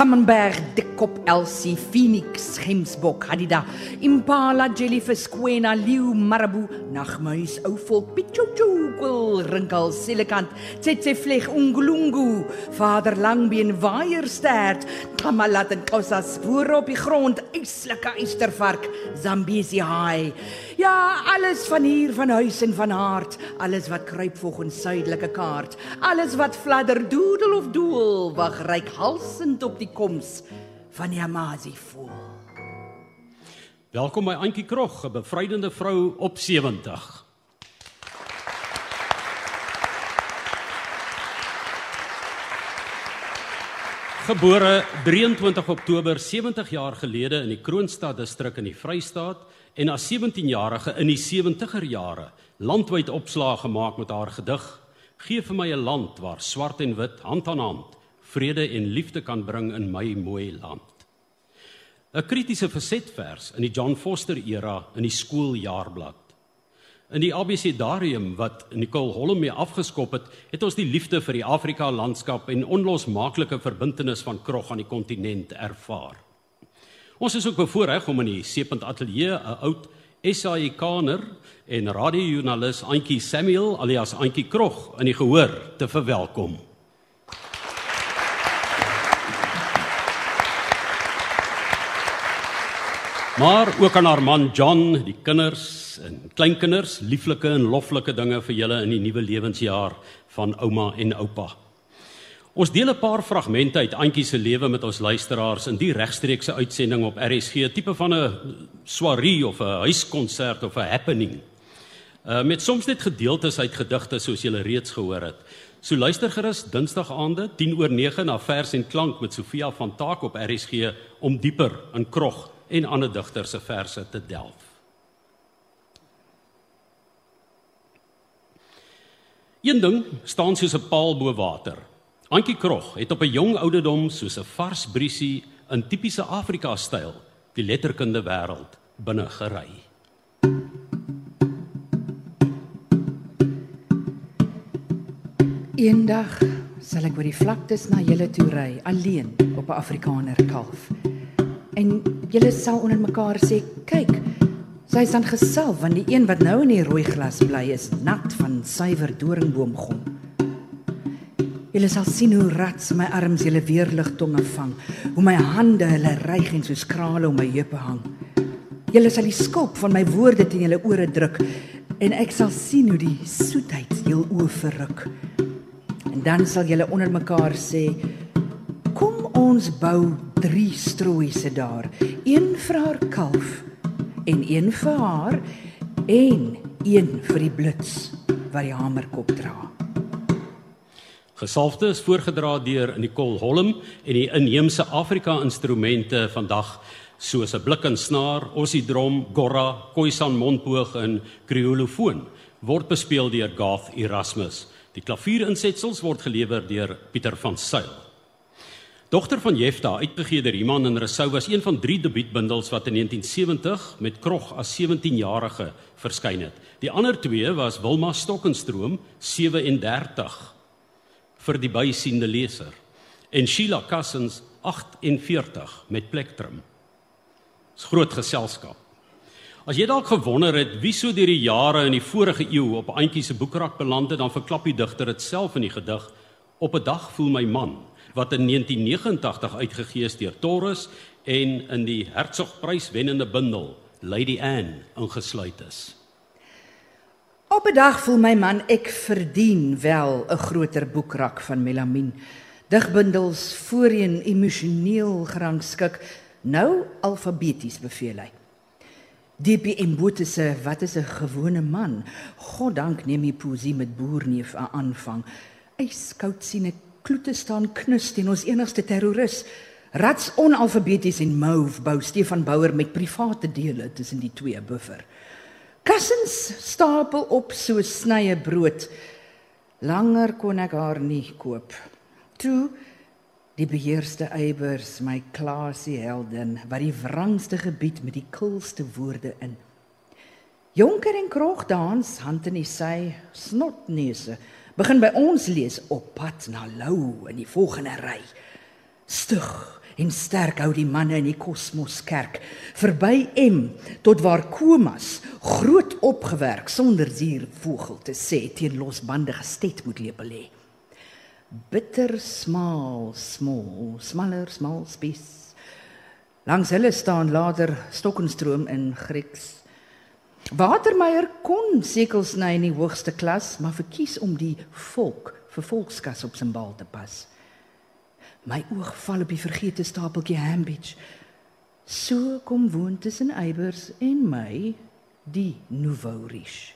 Camembert, dikkop Elsie, Phoenix, Gemsbok, Hadida, Impala, Jellyfish, Quena, Leeu, Marabou, Nagmuis, ou volk, Pichuchu, Kwil, Rinkel, Silikant, Tsetse vleg, Ungulungu, Vader Langbeen, Waaierstert, Tamalat en Kossa spore op die grond, eislike eystervark, Zambesi haai. Ja, alles van hier van huis en van hart, alles wat kruip volgens suidelike kaart, alles wat fladder doodel of doel, wag ryk halsend op die koms van die Amazi voel. Welkom by Antjie Krog, 'n bevrydende vrou op 70. Gebore 23 Oktober 70 jaar gelede in die Kroonstad distrik in die Vrystaat en as 17-jarige in die 70er jare landwyd opslae gemaak met haar gedig Gee vir my 'n land waar swart en wit hand aan hand vrede en liefde kan bring in my mooi land. 'n Kritiese versetvers in die John Foster era in die skooljaarblad. In die ABCdarium wat Nicole Holm mee afgeskop het, het ons die liefde vir die Afrika landskap en onlosmaaklike verbintenis van Krog aan die kontinent ervaar. Ons is ook bevoorreg om in die Seepunt Ateljee 'n oud SAIKaner en radiojoernalis Antjie Samuel alias Antjie Krog in die gehoor te verwelkom. Maar ook aan haar man John, die kinders en kleinkinders, lieflike en loflike dinge vir julle in die nuwe lewensjaar van ouma en oupa. Ons deel 'n paar fragmente uit Antjie se lewe met ons luisteraars in die regstreekse uitsending op RSG, tipe van 'n soirée of 'n huiskonsert of 'n happening. Uh met soms net gedeeltes uit gedigte soos julle reeds gehoor het. So luister gerus Dinsdag aande 10 oor 9 na Vers en Klank met Sofia van Taak op RSG om dieper in Krog en ander digters se verse te delf. Een ding staan soos 'n paal bo water. Antjie Krog het op 'n jong ouderdom soos 'n vars briesie in tipiese Afrika-styl die letterkunde wêreld binne gery. Eendag sal ek oor die vlaktes na julle toe ry, alleen op 'n Afrikaner kalf. En julle sal onder mekaar sê, "Kyk, sy is dan gesalf want die een wat nou in die rooi glas bly is nat van suiwer doringboomgom." Julle sal sien hoe rats my arms julle weerlig tonge vang, hoe my hande hulle reig en soos krale om my heupe hang. Julle sal die skulp van my woorde teen julle ore druk en ek sal sien hoe die soetheid jul oë verruk. En dan sal julle onder mekaar sê: "Kom ons bou drie strooise daar, een vir haar kalf en een vir haar en een vir die blits wat die hamerkop dra." Gesalfde is voorgedra deur Nicole Holm en die inheemse Afrika instrumente vandag soos 'n blik en snaar, ossiedrom, gorra, khoisan mondboog en kriolofoon word bespeel deur Garth Erasmus. Die klavierinsetsels word gelewer deur Pieter van Sail. Dogter van Jefta, uitgegee deur Iman en Rousseau, was een van drie debuutbundels wat in 1970 met Krog as 17-jarige verskyn het. Die ander twee was Wilma Stokkenstroom 37 vir die bysiende leser en Sheila Cousins 48 met plektrum. Dis groot geselskap. As jy dalk gewonder het wie so deur die jare in die vorige eeu op Antjie se boekrak beland het, dan verklap die digter dit self in die gedig Op 'n dag voel my man wat in 1989 uitgegee is deur Taurus en in die Hertzogprys wennende bundel Lady Anne ingesluit is. Op 'n dag voel my man ek verdien wel 'n groter boekrak van melamien. Digbundels voorheen emosioneel gerangskik, nou alfabeties beveel hy. DPM Boete se wat is 'n gewone man? Goddank neem hy poesie met boerneef aan aanvang. Yskoud sien ek kloete staan knus teen ons enigste terroris. Rats onalfabeties en mauve bou Stefan Bouwer met private dele tussen die twee buffer. Kussens stapel op so snye brood. Langer kon ek haar nie koop. Toe die beheerste eibers my klasie heldin wat die wrangste gebied met die kulste woorde in. Jonker en krog dans hand in die sy snotneuse begin by ons lees op pad na Lou in die volgende ry. Stug en sterk hou die manne in die kosmoskerk verby M tot waar komas groot opgewerk sonder zier vogel te sê teen losbandige sted moet lepel lê. Bitter smal small smaller small spies. Langs hulle staan later stokkenstroom in Grieks Watermeyer kon sekelsny in die hoogste klas maar verkies om die volk vir volkskas op sy bal te pas My oog val op die vergete stapeltjie Hambidge. So kom woon tussen Eybers en my die Nouveau Riche.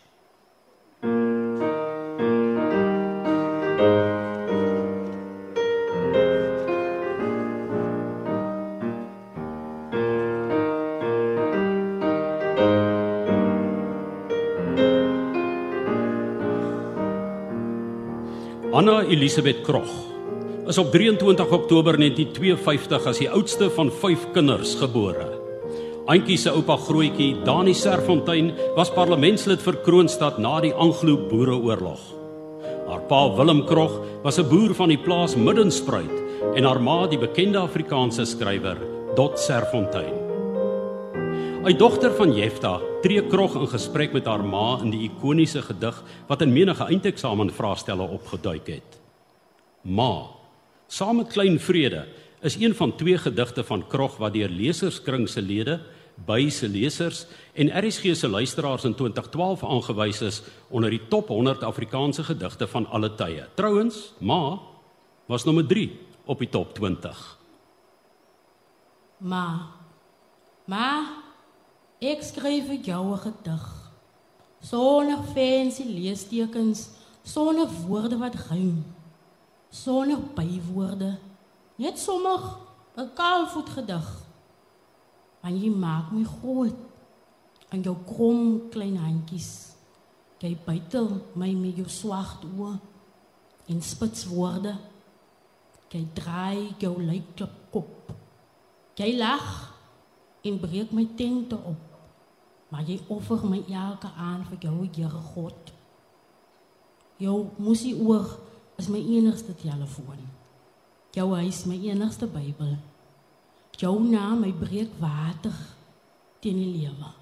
Anna Elisabeth Krog is op 23 Oktober 1952 as die oudste van 5 kinders gebore. Auntie se oupa Grootjie, Dani Serfontein, was parlementslid vir Kroonstad na die Anglo-Boereoorlog. Haar pa Willem Krog was 'n boer van die plaas Middenspruit en haar ma die bekende Afrikaanse skrywer Dot Serfontein. 'n Dogter van Jefta tree Krog in gesprek met haar ma in die ikoniese gedig wat in menige eindeksamen vraestelle opgeduik het. Ma Saam met Klein Vrede is een van twee gedigte van Krog wat deur leserskring se lede, by se lesers en RSG se luisteraars in 2012 aangewys is onder die top 100 Afrikaanse gedigte van alle tye. Trouwens, Ma was nommer 3 op die top 20. Ma. Ma, ek skryf vir jou 'n gedig. Sonder fancy leestekens, sonder woorde wat rym sonder bywoorde. Net sommer 'n kaalvoet gedig. Want jy maak my groot aan jou krom klein handjies. Jy bytel my met jou swart oë en spits woorde. Jy draai jou lyke kop. Jy lag en breek my tente op. Maar jy offer my elke aan vir jou Here God. Jou musie oor is my enigste telefoon. Jou huis my enigste Bybel. Jou naam my breekwater teen die lewe.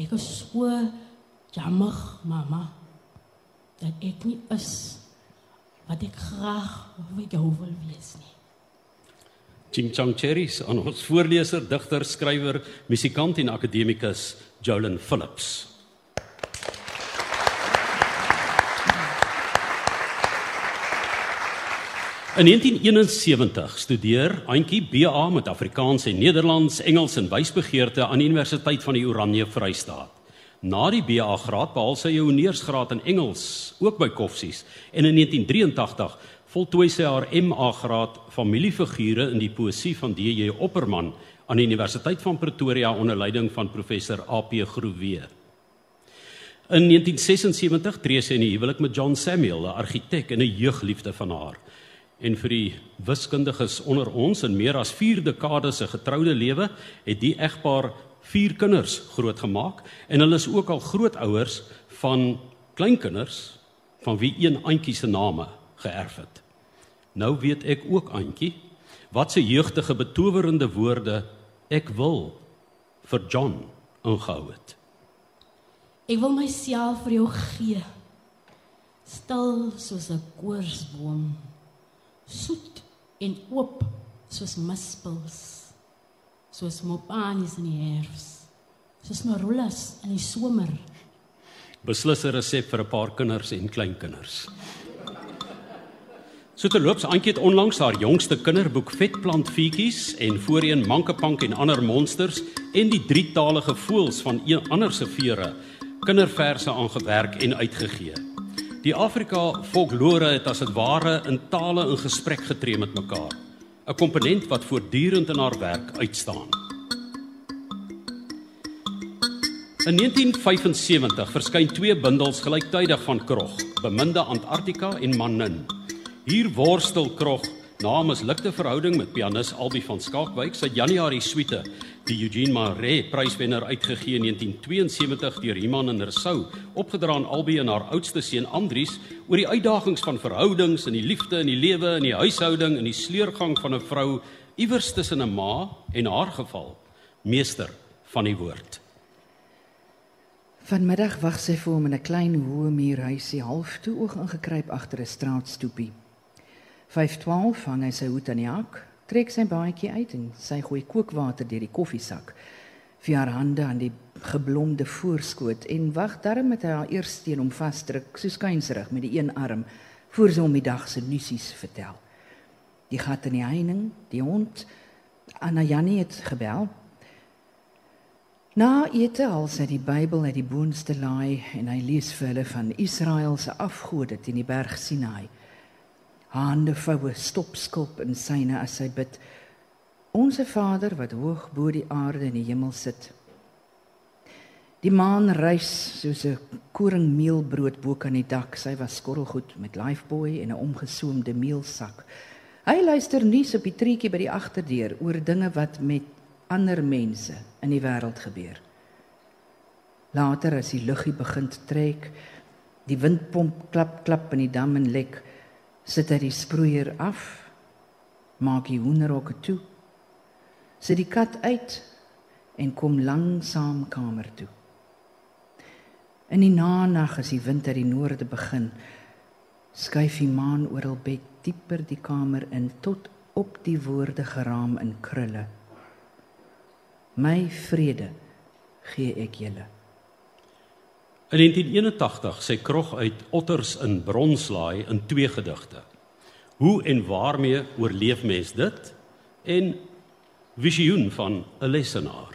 Ek is so jammer, mamma, dat ek nie is wat ek graag vir jou wil wees nie. Ching Chang Cherries aan ons voorleser, digter, skrywer, musikant en akademikus Jolyn Phillips. In 1971 studeer Auntie BA met Afrikaans en Nederlands, Engels en wysbegeerte aan die Universiteit van die Oranje Vrystaat. Na die BA graad behaal sy 'n honeursgraad in Engels, ook by Koffsies, en in 1983 voltooi sy haar MA graad familiefigure in die poësie van DJ Opperman aan die Universiteit van Pretoria onder leiding van professor AP Groewe. In 1976 tree sy in die huwelik met John Samuel, 'n argitek en 'n jeugliefde van haar en vir die wiskundiges onder ons in meer as 4 dekades se getroude lewe het die egpaar 4 kinders grootgemaak en hulle is ook al grootouers van kleinkinders van wie een Antjie se name geërf het. Nou weet ek ook Antjie wat se jeugtige betowerende woorde ek wil vir John ingehou het. Ek wil myself vir jou gee. Stil soos 'n koorsboom. Soet en oop soos mispels. Soos mopanies in die herfs. Soos marullas in die somer. Beslis 'n resep vir 'n paar kinders en kleinkinders So terloops Antjie het onlangs haar jongste kinderboek Vetplant Fietjies en voorheen Mankepank en ander monsters en die drietalige voëls van een ander se vere kinderverse aangewerk en uitgegee. Die Afrika folklore het as dit ware in tale in gesprek getree met mekaar. 'n Komponent wat voortdurend in haar werk uitstaan. In 1975 verskyn twee bundels gelyktydig van Krog, Beminde Antarktika en Manin. Hier worstel Krog na 'n mislukte verhouding met pianis Albie van Skalkwyk sy Januarie suite die Eugene Maree pryswenner uitgegee in 1972 deur Iman en Rousseau, opgedra aan albei en haar oudste seun Andries oor die uitdagings van verhoudings en die liefde in die lewe en die huishouding en die sleurgang van 'n vrou iewers tussen 'n ma en haar geval, meester van die woord. Vanmiddag wag sy vir hom in 'n klein hoë muurhuisie half toe oog ingekruip agter 'n straatstoepie. 512 hang hy sy hoed aan die hak, trek sy baadjie uit en sy gooi kookwater deur die koffiesak. Vir haar hande aan die geblomde voorskoot en wag darm met haar eerste een om vasdruk, so skynserig met die een arm voor sy hom die dag se nuusies vertel. Die gat in die heining, die hond Anna Jannie het gebel Na ete al sy die Bybel uit die boonste laai en hy lees vir hulle van Israel se afgode teen die berg Sinai. Hande voue stop skulp in syne as hy bid. Onse Vader wat hoog bo die aarde in die hemel sit. Die maan rys soos 'n koringmeelbrood bo kan die dak. Sy was skorrelgoed met lifeboy en 'n omgesoomde meelsak. Hy luister nuus op die treetjie by die agterdeur oor dinge wat met ander mense in die wêreld gebeur. Later as die luggie begin trek, die windpomp klap klap in die dam en lek, sit hy die sproeier af, maak die hoenderhokke toe, sit die kat uit en kom langsaam kamer toe. In die nag as die wind uit die noorde begin, skuif die maan oral bed dieper die kamer in tot op die woorde geraam in krulle. My vrede gee ek julle. In 1981 sê Krog uit Otters in Bronslaai in twee gedigte. Hoe en waarmee oorleef mens dit? En visioen van 'n lesenaar.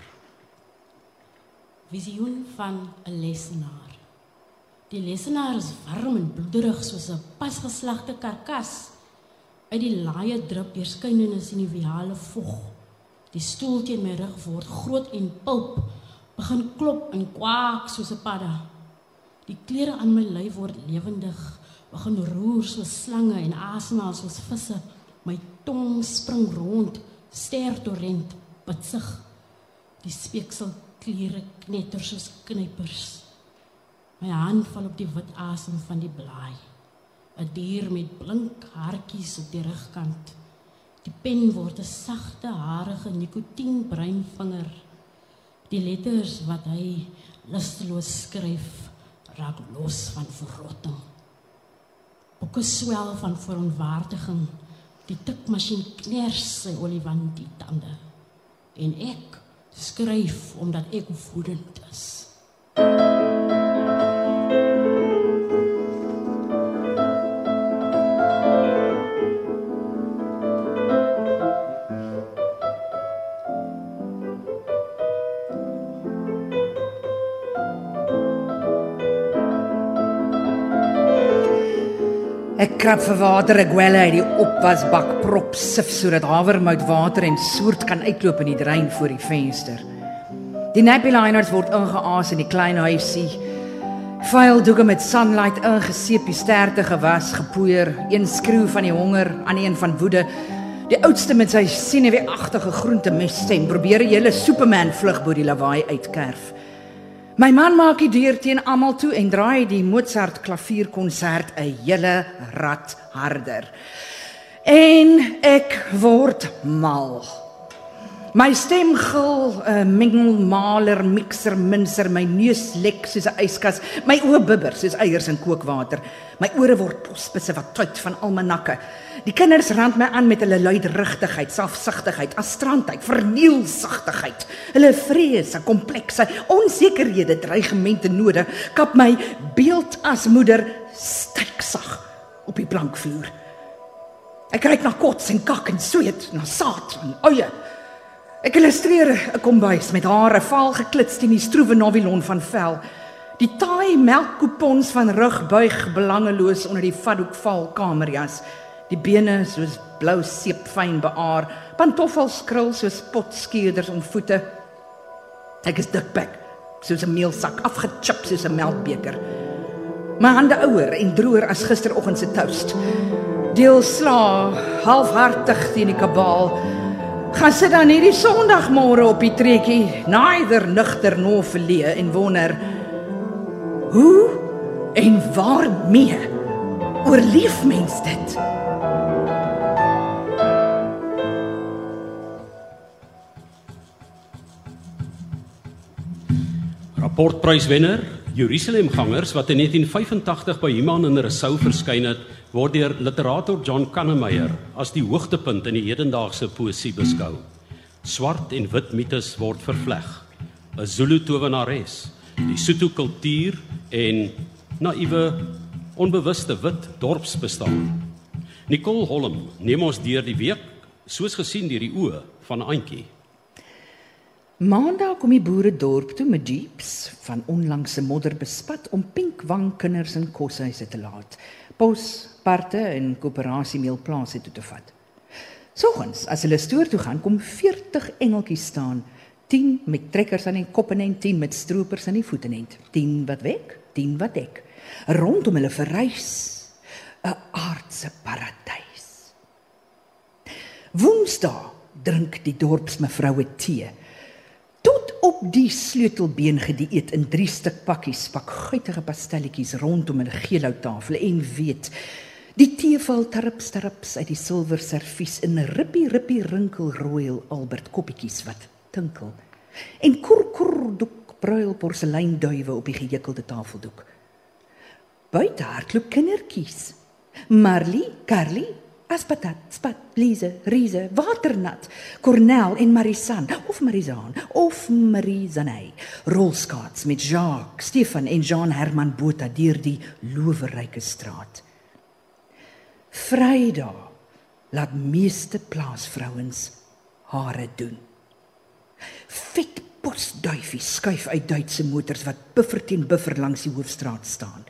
Visioen van 'n lesenaar. Die lesenaar is warm en bloederig soos 'n pasgeslagte karkas. Uit die laaie drup deurskynendes in die viale vog. Die stoel teen my rug word groot en pulp, begin klop en kwak soos 'n padda. Die klere aan my lyf word lewendig, begin roer soos slange en asemhaal soos visse. My tong spring rond, ster torrent, bitsig. Die speeksel klere knetter soos knypers. My hand val op die wit asem van die blaai. 'n Dier met blink hartjies op die rugkant. Die pen word 'n sagte, harige nikotienbruin vinger. Die letters wat hy lusteloos skryf, raak los van verrotting. Boeke swel van verontwaardiging. Die tikmasjien kners sy olifant die tande. En ek skryf omdat ek woedend is. Ek krap vir water, ek gwelle uit die opwasbak prop sif sodat havermout water en soort kan uitloop in die drein voor die venster. Die nappy liners word ingeaas in die klein huisie. Vuil doeke met sunlight ingeseep, die sterte gewas, gepoeier, een skroe van die honger, aan een van woede. Die oudste met sy senuweeagtige groentemes stem probeer 'n hele Superman vlug bo die lawaai uitkerf. My man maak die deur teen almal toe en draai die Mozart klavierkonsert 'n hele rad harder. En ek word mal. My stem gil 'n mengelmaler, mixer, minser, my neus lek soos 'n yskas, my oë bibber soos eiers in kookwater. My ore word posbisse wat tuit van almanakke. Die kinders rand my aan met hulle luidrigtigheid, selfsugtigheid, astrantheid, vernielsigtigheid. Hulle vrese, komplekse, onsekerhede, dreigemente noode kap my beeld as moeder styksag op die plankvloer. Ek kyk na kots en kak en sweet, na saad en eie. Ek illustreer 'n kombuis met hare vaal geklits teen die stroewe navilon van vel. Die taai melkkupons van rugbuig belangeloos onder die vadhoek val kamerjas. Die bene soos blou seep fyn beaar, pantoffels krul soos potskeerders om voete. Ek is dikbek, soos 'n meelsak afgechip soos 'n melkbeker. My hande ouer en droër as gisteroggend se toast. Deel sla halfhartig teen die kabaal. Gaan sit dan hierdie Sondagmôre op die trekkie, nader nugter no verlee en wonder hoe en waarmee oorleef mens dit? Rapportpryswenner Jerusalemgangers wat in 1985 by Human in Rousseau verskyn het, word deur literator John Kannemeyer as die hoogtepunt in die hedendaagse poësie beskou. Swart en wit mites word vervleg. 'n Zulu towenares, die Sotho kultuur en naïewe onbewuste wit dorpsbestaan. Nicole Holm neem ons deur die week soos gesien deur die oë van Auntie. Maandag kom die boere dorp toe met jeeps van onlangse modder bespat om pinkwang kinders in koshuise te laat. Pos, parte en koöperasiemeelplase toe te vat. Soggens as hulle stoor toe gaan, kom 40 engeltjies staan. 10 met trekkers aan die kop en 10 met stroopers aan die voete net. 10 wat weg, 10 wat ek. Rondom hulle verrys 'n aardse paradys. Woensdae drink die dorpsmevroue tee tot op die sleutelbeen gedieet in drie stuk pakkies pak guitige pastelletjies rondom 'n geelhouttafel en weet die tee val terps terps uit die silwer servies in 'n rippie rippie rinkel royal albert koppietjies wat tinkel en kur kur doek bruil porselein duwe op die gehekelde tafeldoek buite hardloop kindertjies marley carly Aspatat, Spat, Lise, Riese, Waternat, Cornel en Marisan of Marizaan of Marizanay. Rolskaats met Jacques, Stefan en Jean Herman Botha deur die loweryke straat. Vrydag laat meeste plaasvrouens hare doen. Fit posduifie skuif uit Duitse motors wat buffer teen buffer langs die hoofstraat staan.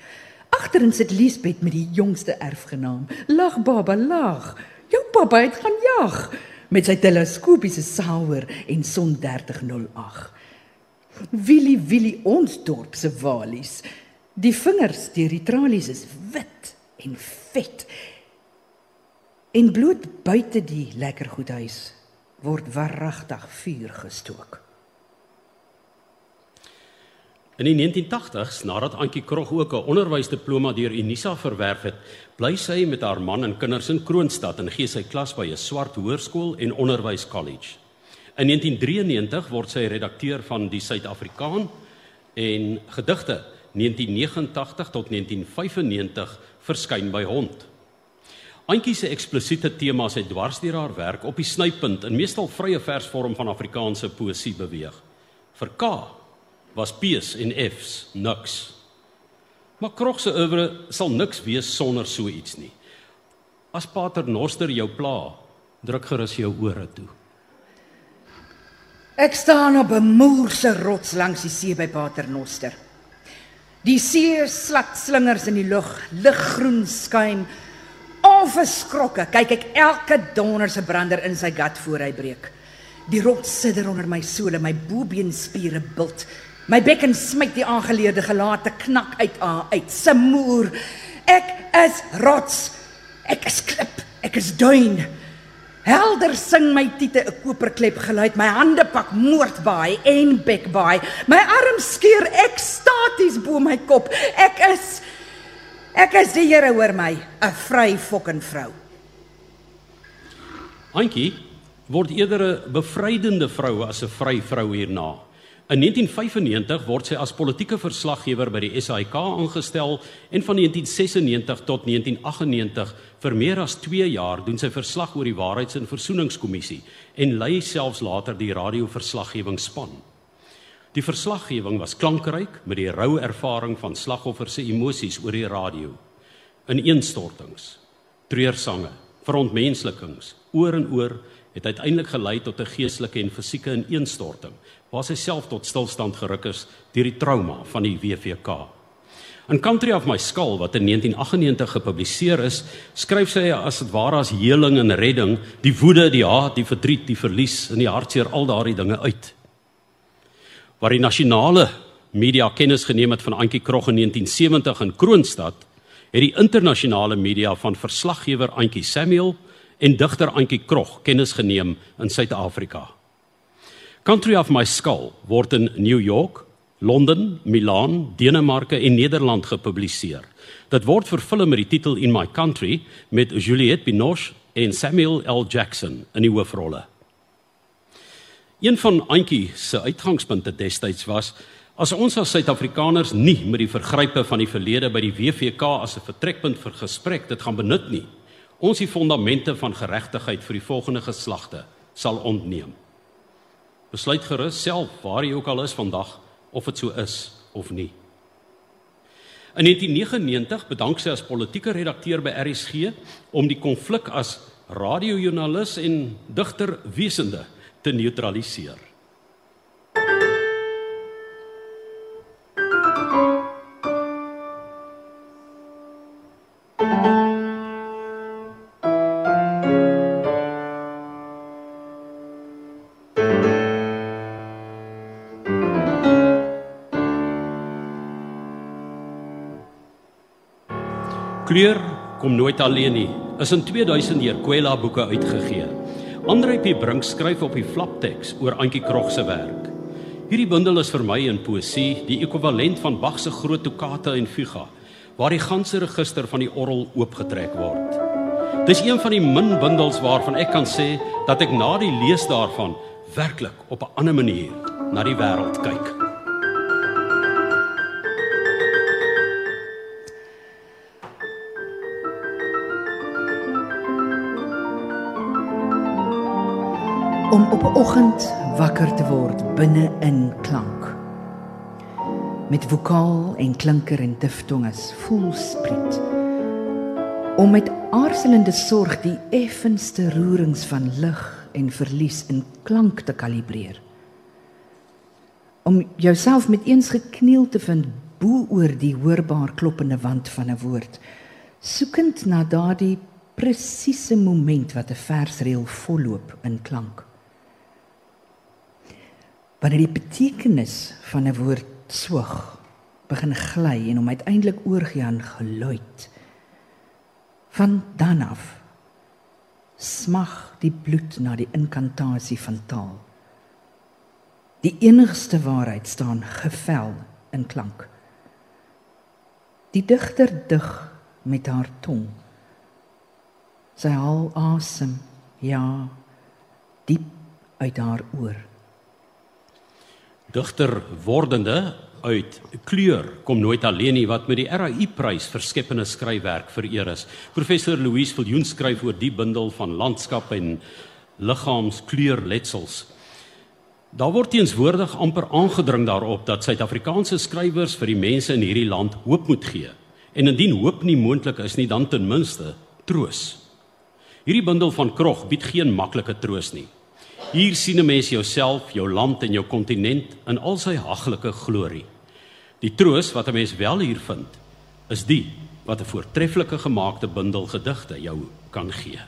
Agterin sit Liesbeth met die jongste erfgenaam. Lag baba, lag. Jou pappa het gaan jag met sy teleskopiese Sauer en Son 3008. Willie Willie ons dorp se walies. Die vingers deur die tralies is wit en vet. En bloot buite die lekker goedhuis word warragtig vuur gestook. In die 1980s, nadat Antjie Krog ook 'n onderwysdiploma deur Unisa verwerf het, bly sy met haar man en kinders in Kroonstad en gee sy klas by 'n swart hoërskool en onderwys college. In 1993 word sy redakteur van die Suid-Afrikaan en gedigte 1989 tot 1995 verskyn by Hond. Antjie se eksplisiete temas het dwars deur haar werk op die snypunt in meestal vrye versvorm van Afrikaanse poësie beweeg. Vir K was P's en F's niks. Maar Krog se oeuvre sal niks wees sonder so iets nie. As Pater Noster jou pla, druk gerus jou ore toe. Ek staan op 'n moerse rots langs die see by Pater Noster. Die see slat slingers in die lug, liggroen skuim. Onverskrokke kyk ek elke donder se brander in sy gat voor hy breek. Die rots sidder onder my sole, my bobeenspiere bult. My bekken smyt die aangeleerde gelate knak uit uit. Semoer. Ek is rots. Ek is klip. Ek is duin. Helder sing my tiete 'n koperklep geluid. My hande pak moordbaai en bekbaai. My arm skeer ekstaties bo my kop. Ek is ek is die Here hoor my, 'n vry fucking vrou. Antjie word eerder 'n bevrydende vrou as 'n vry vrou hierna. In 1995 word sy as politieke verslaggewer by die SAIK aangestel en van 1996 tot 1998 vir meer as 2 jaar doen sy verslag oor die Waarheids- en Versoeningskommissie en lei selfs later die radioverslaggewingsspan. Die verslaggewing was klankryk met die rou ervaring van slagoffers se emosies oor die radio. Ineenstortings, treursange, verontmenslikings, oor en oor het uiteindelik gelei tot 'n geestelike en fisieke ineenstorting waar sy self tot stilstand geruk is deur die trauma van die WVK. In Country of My Skull wat in 1998 gepubliseer is, skryf sy as dit ware as heling en redding die woede, die haat, die verdriet, die verlies en die hartseer al daardie dinge uit. Waar die nasionale media kennis geneem het van Antjie Krog in 1970 in Kroonstad, het die internasionale media van verslaggewer Antjie Samuel en digter Antjie Krog kennis geneem in Suid-Afrika. Country of My Skull word in New York, Londen, Milaan, Denemarke en Nederland gepubliseer. Dit word vervilm met die titel In My Country met Juliette Binoche en Samuel L. Jackson in die hoofrolle. Een van Antjie se uitgangspunte destyds was as ons as Suid-Afrikaners nie met die vergrype van die verlede by die WVK as 'n vertrekpunt vir gesprek dit gaan benut nie, ons die fondamente van geregtigheid vir die volgende geslagte sal ontneem. Besluit gerus self waar jy ook al is vandag of dit so is of nie. In 1999 bedank sy as politieke redakteur by RSG om die konflik as radiojoernalis en digter wesende te neutraliseer. Kleur kom nooit alleen nie. Is in 2000 deur Kwela boeke uitgegee. Andre P Brink skryf op die flapteks oor Antjie Krog se werk. Hierdie bundel is vir my in poesie die ekwivalent van Bach se groot toccata en fuga, waar die ganse register van die orgel oopgetrek word. Dis een van die min bundels waarvan ek kan sê dat ek na die lees daarvan werklik op 'n ander manier na die wêreld kyk. Om op 'n oggend wakker te word binne in klank. Met vokaal en klinker en diftonges voel spriet. Om met aarzelende sorg die effenste roerings van lig en verlies in klank te kalibreer. Om jouself met eens gekniel te vind bo oor die hoorbaar kloppende wand van 'n woord, soekend na daardie presiese moment wat 'n versreël volloop in klank wanneer die betekenis van 'n woord swig begin gly en hom uiteindelik oorgie aan geluid. Van dan af smag die bloed na die inkantasie van taal. Die enigste waarheid staan gevel in klank. Die digter dig met haar tong. Sy haal asem ja diep uit haar oor digter wordende uit kleur kom nooit alleen nie wat met die RAI prys vir skepende skryfwerk vereer is. Professor Louise Viljoen skryf oor die bundel van landskap en liggaamskleurletsels. Daar word teenswoordig amper aangedring daarop dat Suid-Afrikaanse skrywers vir die mense in hierdie land hoop moet gee. En indien hoop nie moontlik is nie, dan ten minste troos. Hierdie bundel van Krog bied geen maklike troos nie. Hier sien 'n mens jouself, jou land en jou kontinent in al sy haglike glorie. Die troos wat 'n mens wel hier vind, is die wat 'n voortreffelike gemaakte bundel gedigte jou kan gee.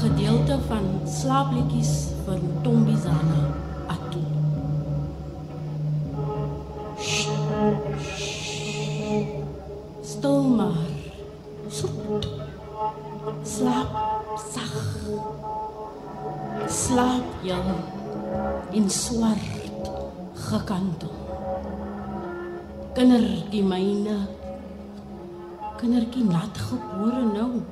gedeelte van slaapliedjies vir Tombizana. Jy in swart gekantel. Kindertjie myne. Kindertjie nat gebore nou.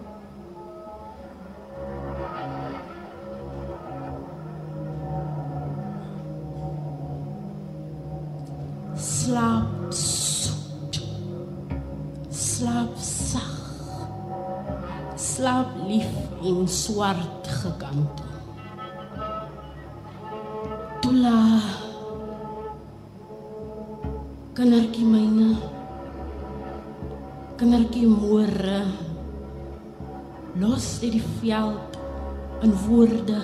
slaap soet. Slaap sag. Slaap lief in swart gekant. Tula. Kindertjie myne. Kindertjie môre. Los dit die veld in woorde.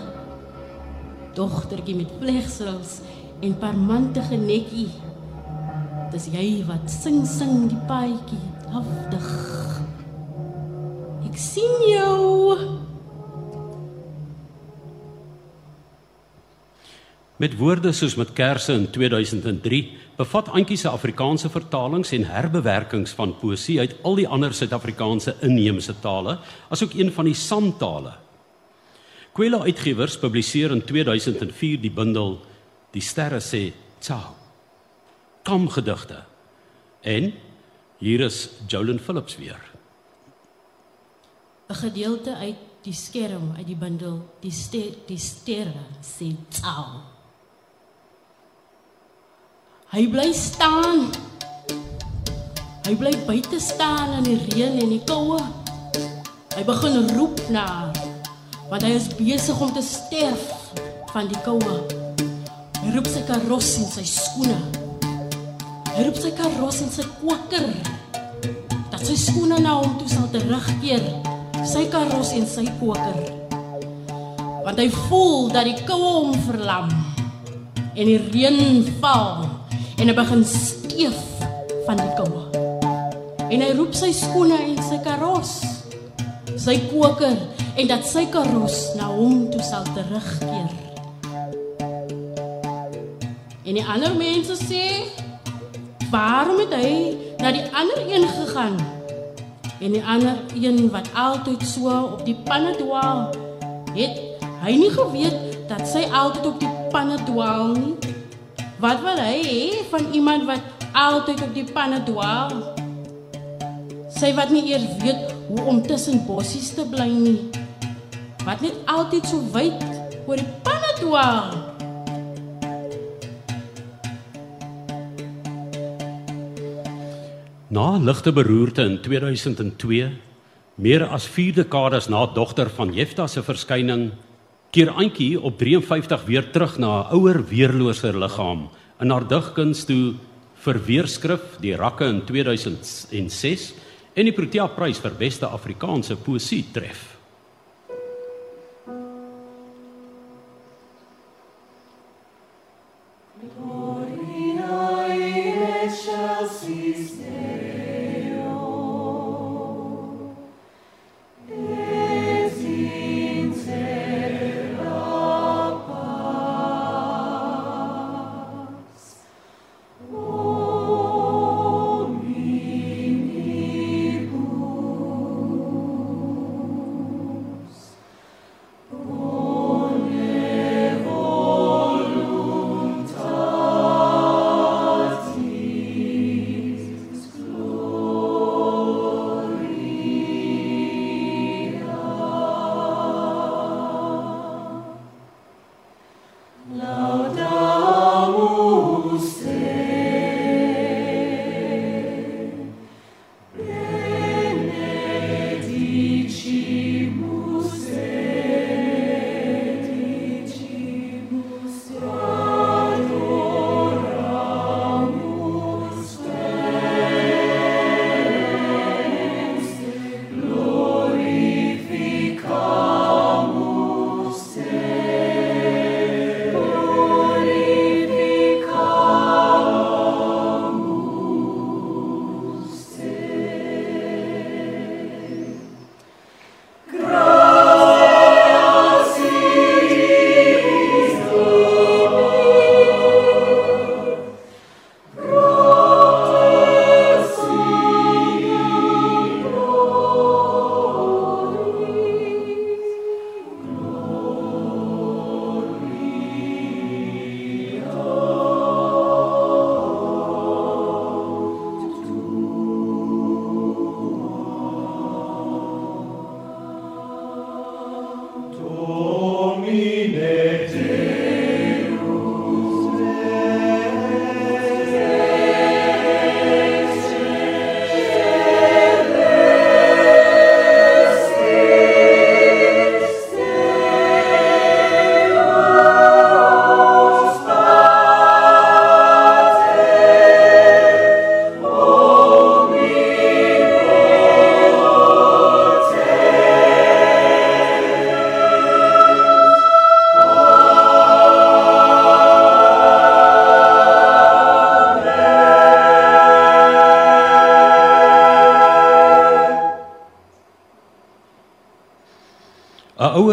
Dogtertjie met vlegsels en parmantige nekkie dis jy wat sing sing die paadjie afdig. Ek sien jou. Met woorde soos met kersse in 2003 bevat Antjie se Afrikaanse vertalings en herbewerkings van poësie uit al die ander Suid-Afrikaanse inheemse tale, asook een van die Santale. Kwela Uitgewers publiseer in 2004 die bundel Die sterre sê ciao. Kom gedigte. En hier is Jolyn Phillips weer. 'n Gedeelte uit die skerm uit die bundel Die ster die sterre sê ciao. Hy bly staan. Hy bly buite staan in die reën en die koue. Hy begin roep na haar, want hy is besig om te sterf van die koue. Hy roep sy karos en sy skoene. Hy roep sy karos en sy koker. Dat sy skoene na hom toe sal terugkeer. Sy karos en sy koker. Want hy voel dat die koue hom verlam en die reën val en hy begin steef van die koue. En hy roep sy skoene en sy karos, sy koker en dat sy karos na hom toe sal terugkeer. En die ander mense sê, "Waarom het hy na die ander een gegaan?" En die ander een wat altyd so op die panne dwaal, het hy nie geweet dat sy altyd op die panne dwaal nie. Wat wil hy hê van iemand wat altyd op die panne dwaal? Sy wat nie eers weet hoe om tussen bossies te bly nie. Wat net altyd so wyd oor die panne dwaal. Na ligte beroerte in 2002, meer as 4 dekades na dogter van Jefta se verskyning, keer Antjie op 53 weer terug na haar ouer weerlose liggaam in haar digkuns toe vir weerskrif die rakke in 2006 en die Protea prys vir beste Afrikaanse poesie tref.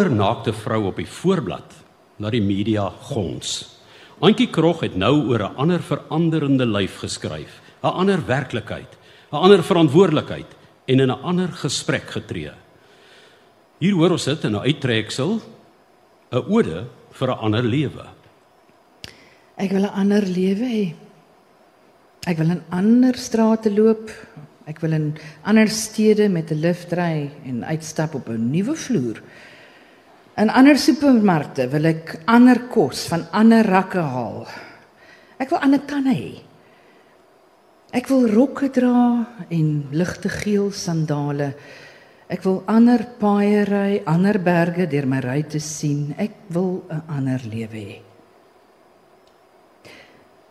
Naakte vrou op die voorblad na die media gons. Antjie Krog het nou oor 'n ander veranderende lyf geskryf, 'n ander werklikheid, 'n ander verantwoordelikheid en in 'n ander gesprek getree. Hier hoor ons dit in 'n uittreksel, 'n ode vir 'n ander lewe. Ek wil 'n ander lewe hê. Ek wil in ander strate loop. Ek wil in ander stede met 'n lift ry en uitstap op 'n nuwe vloer. In ander supermarkte wil ek ander kos van ander rakke haal. Ek wil ander tande hê. Ek wil rokke dra en ligte geel sandale. Ek wil ander paaie ry, ander berge deur my ry te sien. Ek wil 'n ander lewe hê.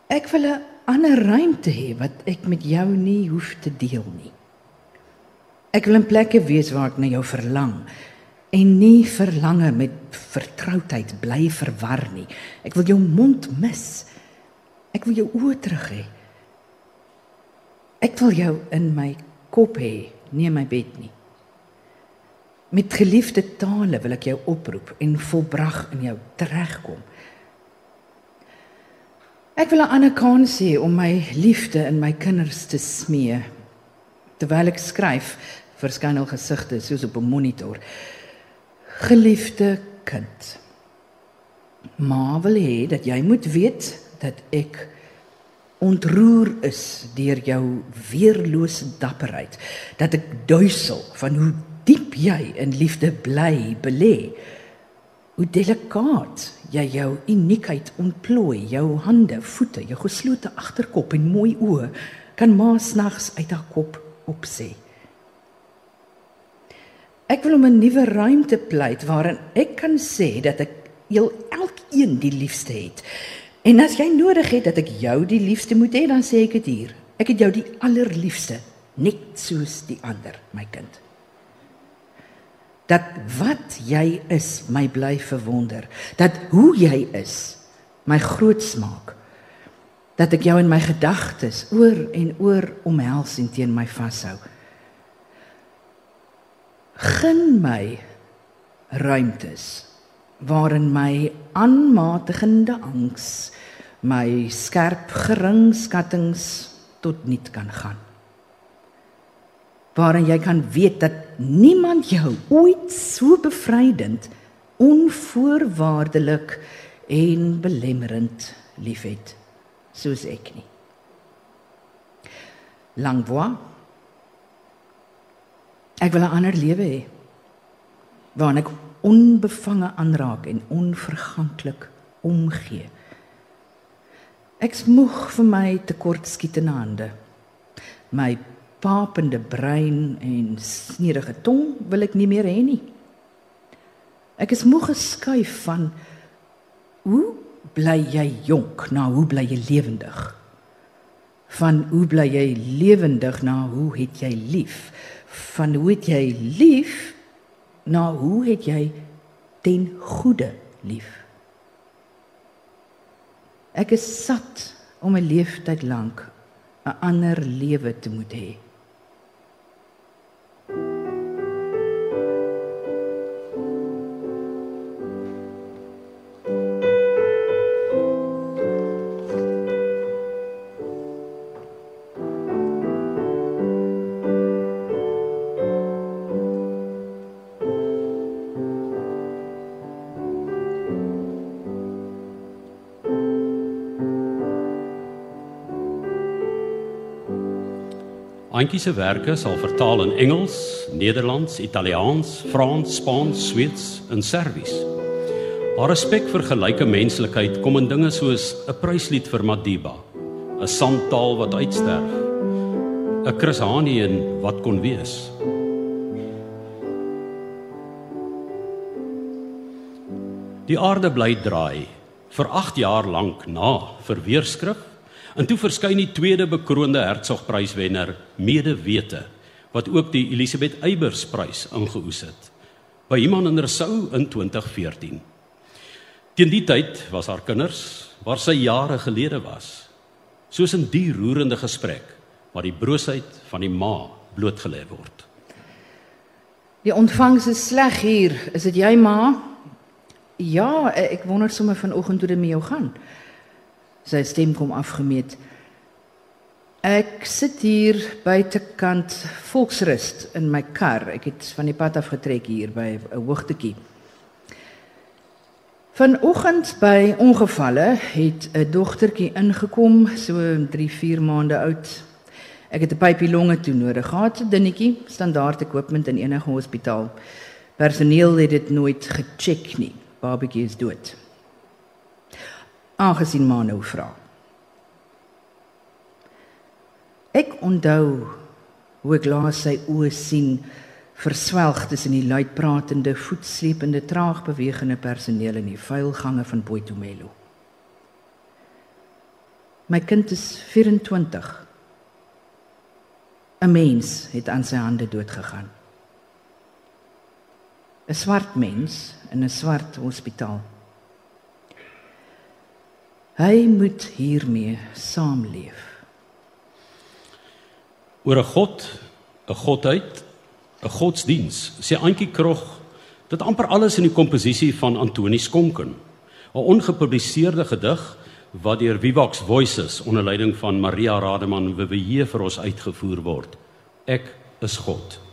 Ek wil 'n ander ruimte hê wat ek met jou nie hoef te deel nie. Ek wil 'n plekke wees waar ek na jou verlang en nie verlange met vertroudheid bly verwar nie. Ek wil jou mond mis. Ek wil jou oë terug hê. Ek wil jou in my kop hê, nie in my bed nie. Met geliefde tale wil ek jou oproep en volbrag in jou teregkom. Ek wil 'n ander kans hê om my liefde in my kinders te smee. Terwyl ek skryf, verskyn al gesigte soos op 'n monitor. Geliefde kind. Ma wil hê dat jy moet weet dat ek ontroer is deur jou weerlose dapperheid, dat ek duisel van hoe diep jy in liefde bly belê. Hoe delikaat jy jou uniekheid ontplooi, jou hande, voete, jou geslote agterkop en mooi oë kan ma snags uit haar kop opsê. Ek wil om 'n nuwe ruimte pleit waarin ek kan sê dat ek heel elkeen die liefste het. En as jy nodig het dat ek jou die liefste moet hê, dan sê ek dit hier. Ek het jou die allerliefste, net soos die ander, my kind dat wat jy is my bly verwonder dat hoe jy is my groot smaak dat ek jou in my gedagtes oor en oor omhels en teen my vashou gun my ruimtes waarin my aanmatigende angs my skerp geringskattings tot niet kan gaan waarin jy kan weet dat niemand jou ooit so bevrydend, onvoorwaardelik en belemmerend liefhet soos ek nie. Langbois Ek wil 'n ander lewe hê waarin ek onbevange aanraak en onverganklik omgee. Ek smoeg vir my tekortskietende hande. My papende brein en sneerige tong wil ek nie meer hê nie. Ek is moeg geskuif van hoe bly jy jonk na hoe bly jy lewendig? Van hoe bly jy lewendig na hoe het jy lief? Van hoe het jy lief na hoe het jy ten goeie lief? Ek is sat om 'n leeftyd lank 'n ander lewe te moet hê. Antjie se werke sal vertaal in Engels, Nederlands, Italiaans, Frans, Spaans, Sweeds en Serbies. Haar respek vir gelyke menslikheid kom in dinge soos 'n pryslied vir Madiba, 'n sandtaal wat uitsterf, 'n Chris Hani en wat kon wees. Die aarde bly draai vir 8 jaar lank na vir weerskrif En toe verskyn die tweede bekroonde Hertzogpryswenner Medewete wat ook die Elisabeth Eybers prys ingeoes het by iemand in Rousseau in 2014. Teen die tyd was haar kinders waar sy jare gelede was. Soos in die roerende gesprek waar die broosheid van die ma blootgelê word. Die ontvangs is sleg hier. Is dit jy ma? Ja, ek wonder sommer vanoggend hoe dit met jou gaan. Sy stem kom afgemeet. Ek sit hier buitekant Volksrust in my kar. Ek het van die pad af getrek hier by 'n hoogtetjie. Vanoggend by ongevalle het 'n dogtertjie ingekom, so 3-4 maande oud. Ek het 'n pypie longe toe nodig gehad, 'n dinnetjie, standaard equipment in enige hospitaal. Personeel het dit nooit gecheck nie. Babatjie is dood. Aangesien maar nou vra. Ek onthou hoe ek laas sy oë sien verswelg tussen die luidpratende, voetsleepende, traag bewegende personeel in die vuil gange van Boitumelo. My kind is 24. 'n Mens het aan sy hande dood gegaan. 'n Swart mens in 'n swart hospitaal. Hy moet hiermee saamleef oor 'n God, 'n godheid, 'n godsdiens. Sê Antjie Krog dit amper alles in die komposisie van Antoni Skonken. 'n Ongepubliseerde gedig wat deur Vivox Voices onder leiding van Maria Rademan WWJ vir ons uitgevoer word. Ek is God.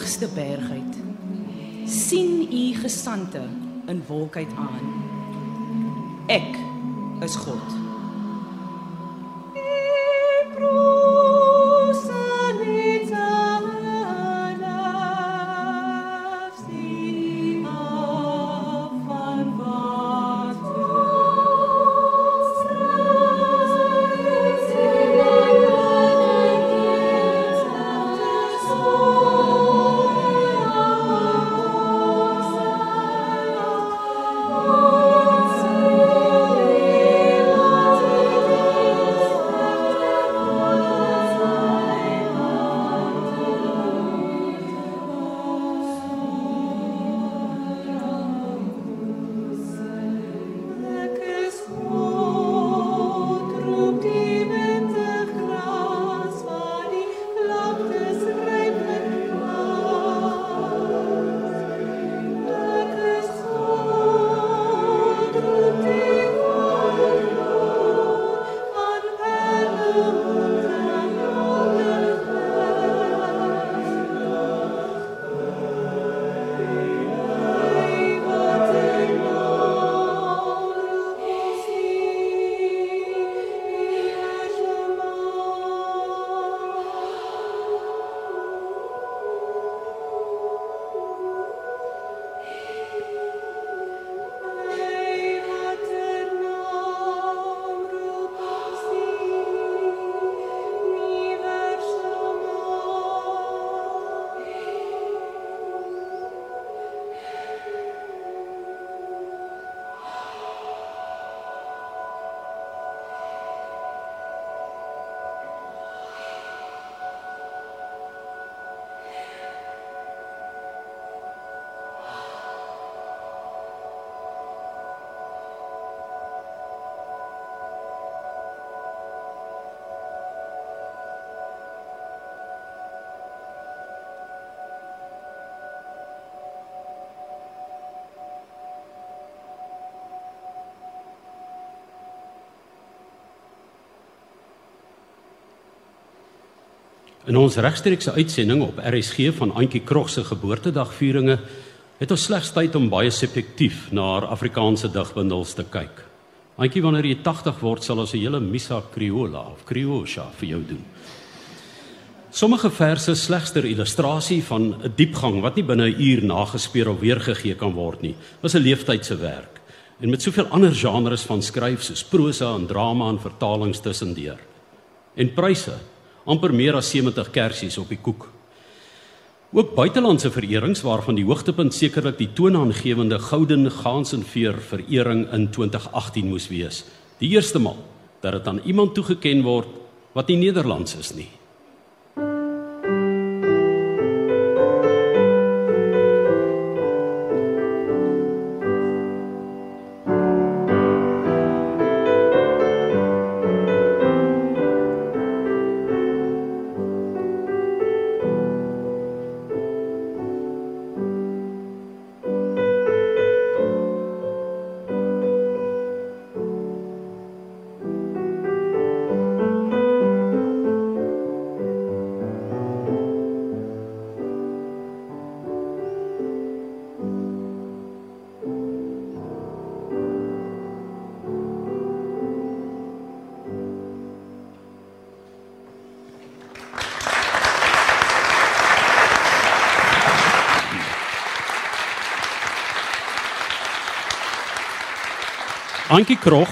Allerhoogste bergheid, sien u gesande in wolkheid aan. Ek is God. In ons regstreekse uitsending op RSG van Antjie Krog se geboortedagvieringe het ons slegs tyd om baie subjektief na haar Afrikaanse digbundels te kyk. Antjie, wanneer jy 80 word, sal ons 'n hele Missa Criolla of Criosha vir jou doen. Sommige verse slegs ter illustrasie van 'n diepgang wat nie binne 'n uur nagespeur of weergegee kan word nie. Was 'n leeftydse werk en met soveel ander genres van skryf soos prosa en drama en vertalings tussendeur. En pryse amper meer as 70 kersies op die koek. Ook buitelandse vererings waarvan die hoogtepunt sekerlik die toonaangewende Gouden Gansenveer verering in 2018 moes wees. Die eerste maal dat dit aan iemand toegeken word wat nie Nederlands is nie. Ankie Krog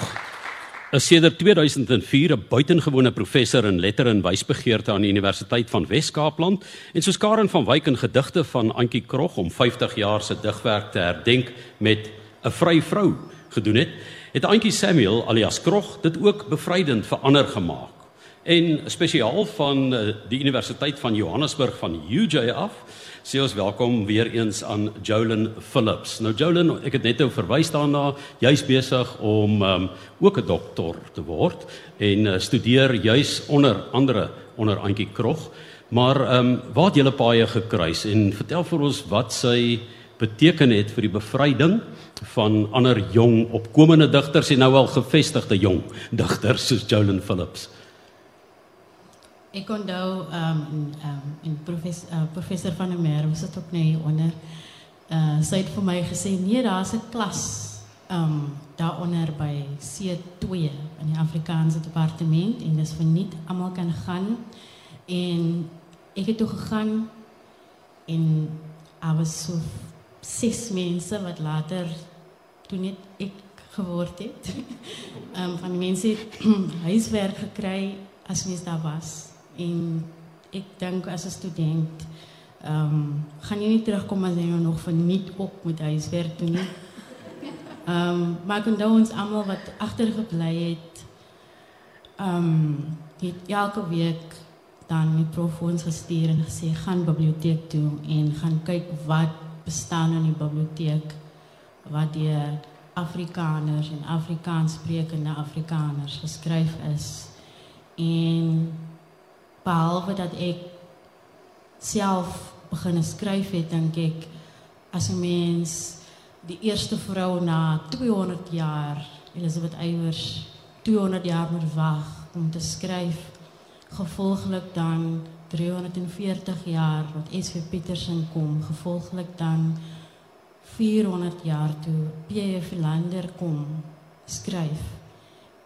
is sedert 2004 'n buitengewone professor in letter en wysbegeerte aan die Universiteit van Wes-Kaapland en soos Karen van Wyk in gedigte van Ankie Krog om 50 jaar se digwerk te herdenk met 'n vry vrou gedoen het, het Ankie Samuel alias Krog dit ook bevrydend verander gemaak. En spesiaal van eh, die Universiteit van Johannesburg van UJ af sê ons welkom weer eens aan Jolyn Phillips. Nou Jolyn, ek het net nou verwys daarna, jy's besig om um, ook 'n dokter te word en uh, studeer juis onder andere onder Antjie Krog. Maar ehm um, waar het julle paie gekruis en vertel vir ons wat sy beteken het vir die bevryding van ander jong opkomende digters en nou al gevestigde jong digters soos Jolyn Phillips. Ik onthou um, um, in professor, uh, professor van der Meer, was het ook nee onder. Uh, sy het vir my gesê nee, daar's 'n klas um daaronder by C2 in die Afrikaanse departement en dis vir nie almal kan gaan en ek het toe gegaan en daar was so ses mense wat later toe net ek geword het. um van die mense het huiswerk gekry as mens daar was. En ik denk als een student, um, ga je niet terugkomen als je nog van niet op moet huiswerk doen. um, maar ik onthou ons allemaal wat achtergebleven het. Um, het elke week dan met prof ons gestuur en gesê gaan biblioteek toe en gaan kyk wat bestaan in die biblioteek wat deur Afrikaners en Afrikaans sprekende Afrikaners geskryf is. En behalwe dat ek self begin skryf het dink ek as 'n mens die eerste vrou na 200 jaar Elisabeth Eywers 200 jaar moet wag om te skryf gevolglik dan 340 jaar wat SV Petersen kom gevolglik dan 400 jaar toe P.J. Philander kom skryf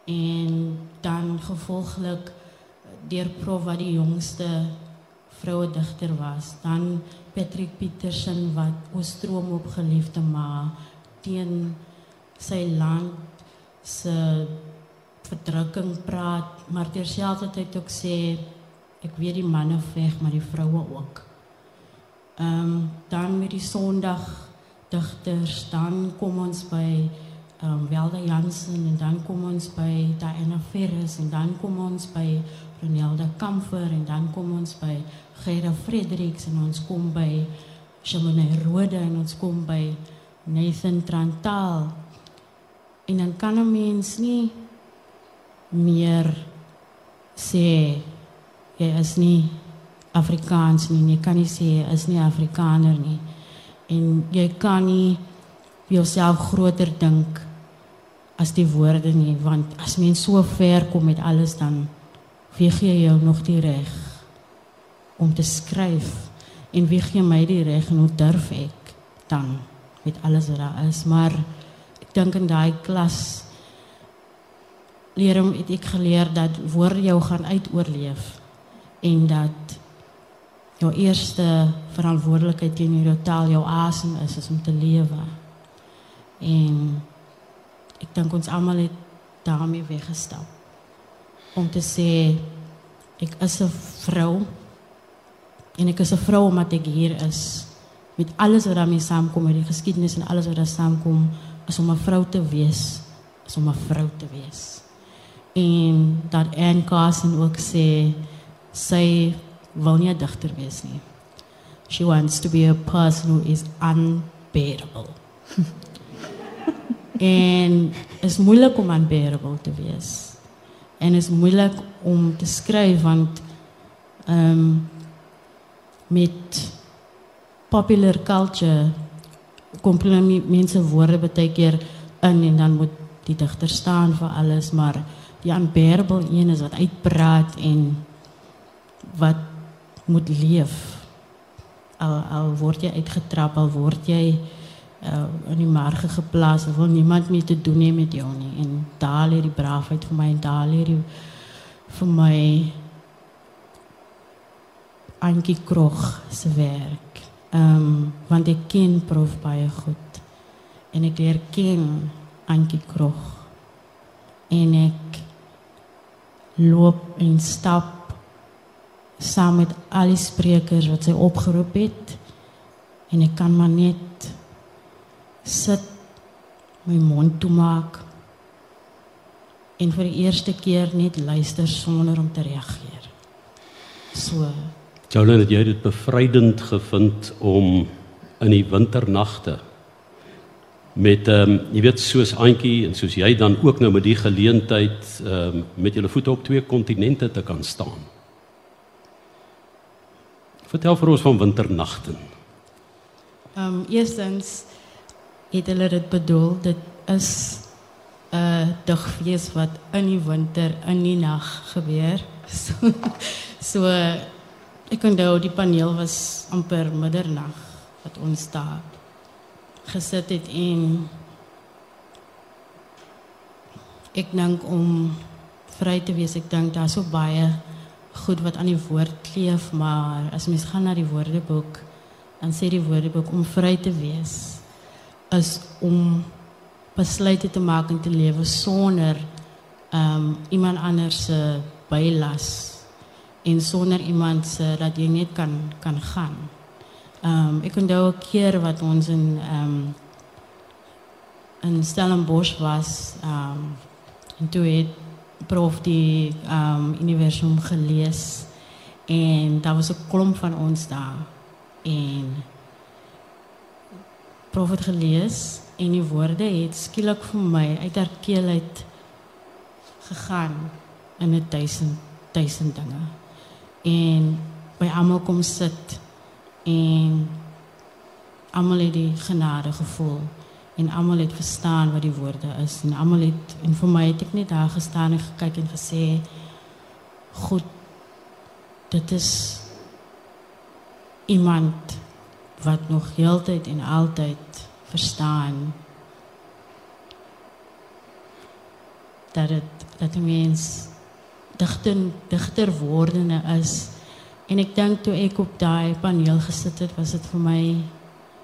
en dan gevolglik deur prof wat die jongste vroue digter was. Dan Patrick Petersen wat Oostroom op geliefde ma teen sy land se verdrukking praat, maar terselfdertyd ook sê ek weet die manne veg, maar die vroue ook. Ehm um, dan met die Sondag digters, dan kom ons by ehm um, Welda Jansen en dan kom ons by Diana Ferris en dan kom ons by Ronelda Kamfer en dan kom ons by Gerda Fredericks en ons kom by Shamone Rode en ons kom by Nathan Trantal. En dan kan 'n mens nie meer sê jy is nie Afrikaans nie. Jy kan nie sê jy is nie Afrikaner nie. En jy kan nie jouself groter dink as die woorde nie want as mens so ver kom met alles dan wie gee jou nog die reg om te skryf en wie gee my die reg en hoe durf ek dan met alles wat daar is maar ek dink in daai klas leer hom het ek geleer dat woord jou gaan uitoorleef en dat jou eerste verantwoordelikheid teenoor jou taal jou asem is, is om te lewe. En ek dink ons almal het daarmee weggestap om te sê ek is 'n vrou en ek is 'n vrou omdat ek hier is met alles wat daarmee saamkom met die geskiedenis en alles wat daar saamkom is om 'n vrou te wees, is om 'n vrou te wees. En dat Anne Carson ook sê sy wil nie 'n digter wees nie. She wants to be a person who is unbearable. en is moeilik om unbearable te wees. En is moeilik om te skryf want um, met popular culture kom mense woorde baie keer in en dan moet die digter staan vir alles maar die unbearable een is wat uitpraat en wat moet leef. Al al word jy uitgetrap, al word jy uh, in die marge geplaas, wil niemand meer te doen hê met jou nie. En daar lê die braafheid vir my en daar lê die vir my Ankie Krog se werk. Ehm um, want ek ken prof baie goed. En ek leer ken Ankie Krog. En ek loop en stap saam met al die sprekers wat sy opgeroep het en ek kan maar net sit my mond toe maak en vir die eerste keer net luister sonder om te reageer. So Jolene, het jy dit bevrydend gevind om in die winternagte met ehm um, jy weet soos Auntie en soos jy dan ook nou met die geleentheid ehm um, met julle voete op twee kontinente te kan staan? Vertel vir ons van winternagte. Ehm um, eerstens het hulle dit bedoel dit is 'n uh, dagfees wat in die winter in die nag gebeur. So, so ek onthou die paneel was amper middernag wat ons daar gesit het en ek dink om vry te wees ek dink daar's so baie goed wat aan die woord kleef, maar as mens gaan na die woordeboek, dan sê die woordeboek om vry te wees is om besluite te maak en te lewe sonder um iemand anders se bylas en sonder iemand se dat jy net kan kan gaan. Um ek onthou 'n keer wat ons in um in Stellenbosch was, um en toe het prof die um universum gelees en daar was 'n klomp van ons daar en prof het gelees en die woorde het skielik vir my uit haar keel uit gegaan in 'n duisend duisend dinge. En by almal kom sit en almal het die genade gevoel en almal het verstaan wat die woorde is en almal het en vir my het ek net daar gestaan en gekyk en gesê goed dit is iemand wat nog heeltyd en altyd verstaan dat dit dat 'n mens digter digter wordende is en ek dink toe ek op daai paneel gesit het was dit vir my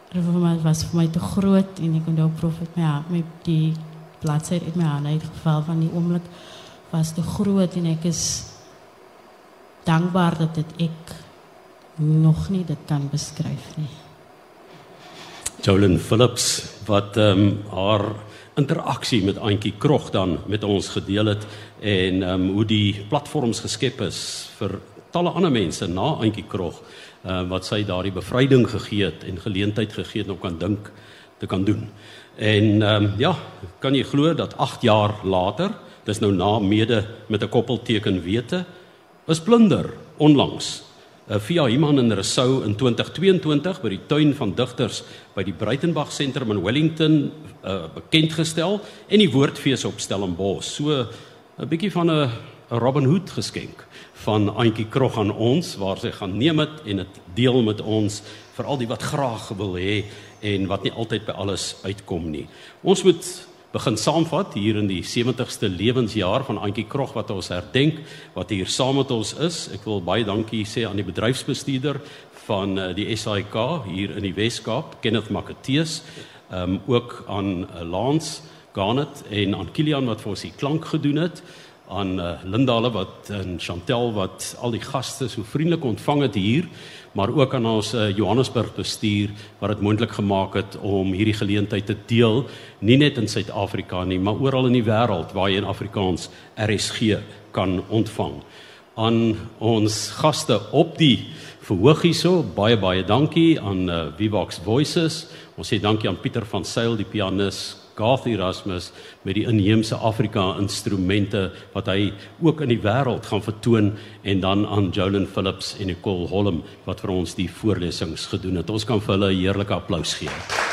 Reformaat was vir my te groot en ek onthou profet my ja, my die bladsy het my aan uitgeval van die oomblik was te groot en ek is dankbaar dat dit ek nog nie dit kan beskryf nie. Jolyn Phillips wat ehm um, haar interaksie met Auntie Krog dan met ons gedeel het en ehm um, hoe die platforms geskep is vir talle ander mense na Auntie Krog uh, wat sy daardie bevryding gegee het en geleentheid gegee het om kan dink te kan doen. En ehm um, ja, kan jy glo dat 8 jaar later, dis nou na mede met 'n koppelteken wete, is Blinder onlangs via iemand in Rousseau in 2022 by die tuin van digters by die Breitenberg sentrum in Wellington uh, bekend gestel en die woordfees op Stellenbosch. So 'n bietjie van 'n 'n Robin Hood geskenk van Antjie Krog aan ons waar sy gaan neem dit en dit deel met ons vir al die wat graag wil hê en wat nie altyd by alles uitkom nie. Ons moet begin saamvat hier in die 70ste lewensjaar van Antjie Krog wat ons herdenk wat hier saam met ons is. Ek wil baie dankie sê aan die bedryfsbestuurder van eh, die SAIK hier in die Wes-Kaap, Kenneth Makateus, ehm um, ook aan uh, Lance Garnet en aan Kilian wat vir ons die klank gedoen het aan uh, Lindale wat en Chantel wat al die gaste so vriendelik ontvang het hier maar ook aan ons uh, Johannesburg bestuur wat dit moontlik gemaak het om hierdie geleentheid te deel nie net in Suid-Afrika nie maar oral in die wêreld waar jy in Afrikaans RSG kan ontvang. Aan ons gaste op die verhoog hierso baie baie dankie aan uh, Vivox Voices. Ons sê dankie aan Pieter van Sail die pianis Garth Erasmus met die inheemse Afrika instrumente wat hy ook in die wêreld gaan vertoon en dan aan Jolyn Phillips en Nicole Holm wat vir ons die voorlesings gedoen het. Ons kan vir hulle 'n heerlike applous gee.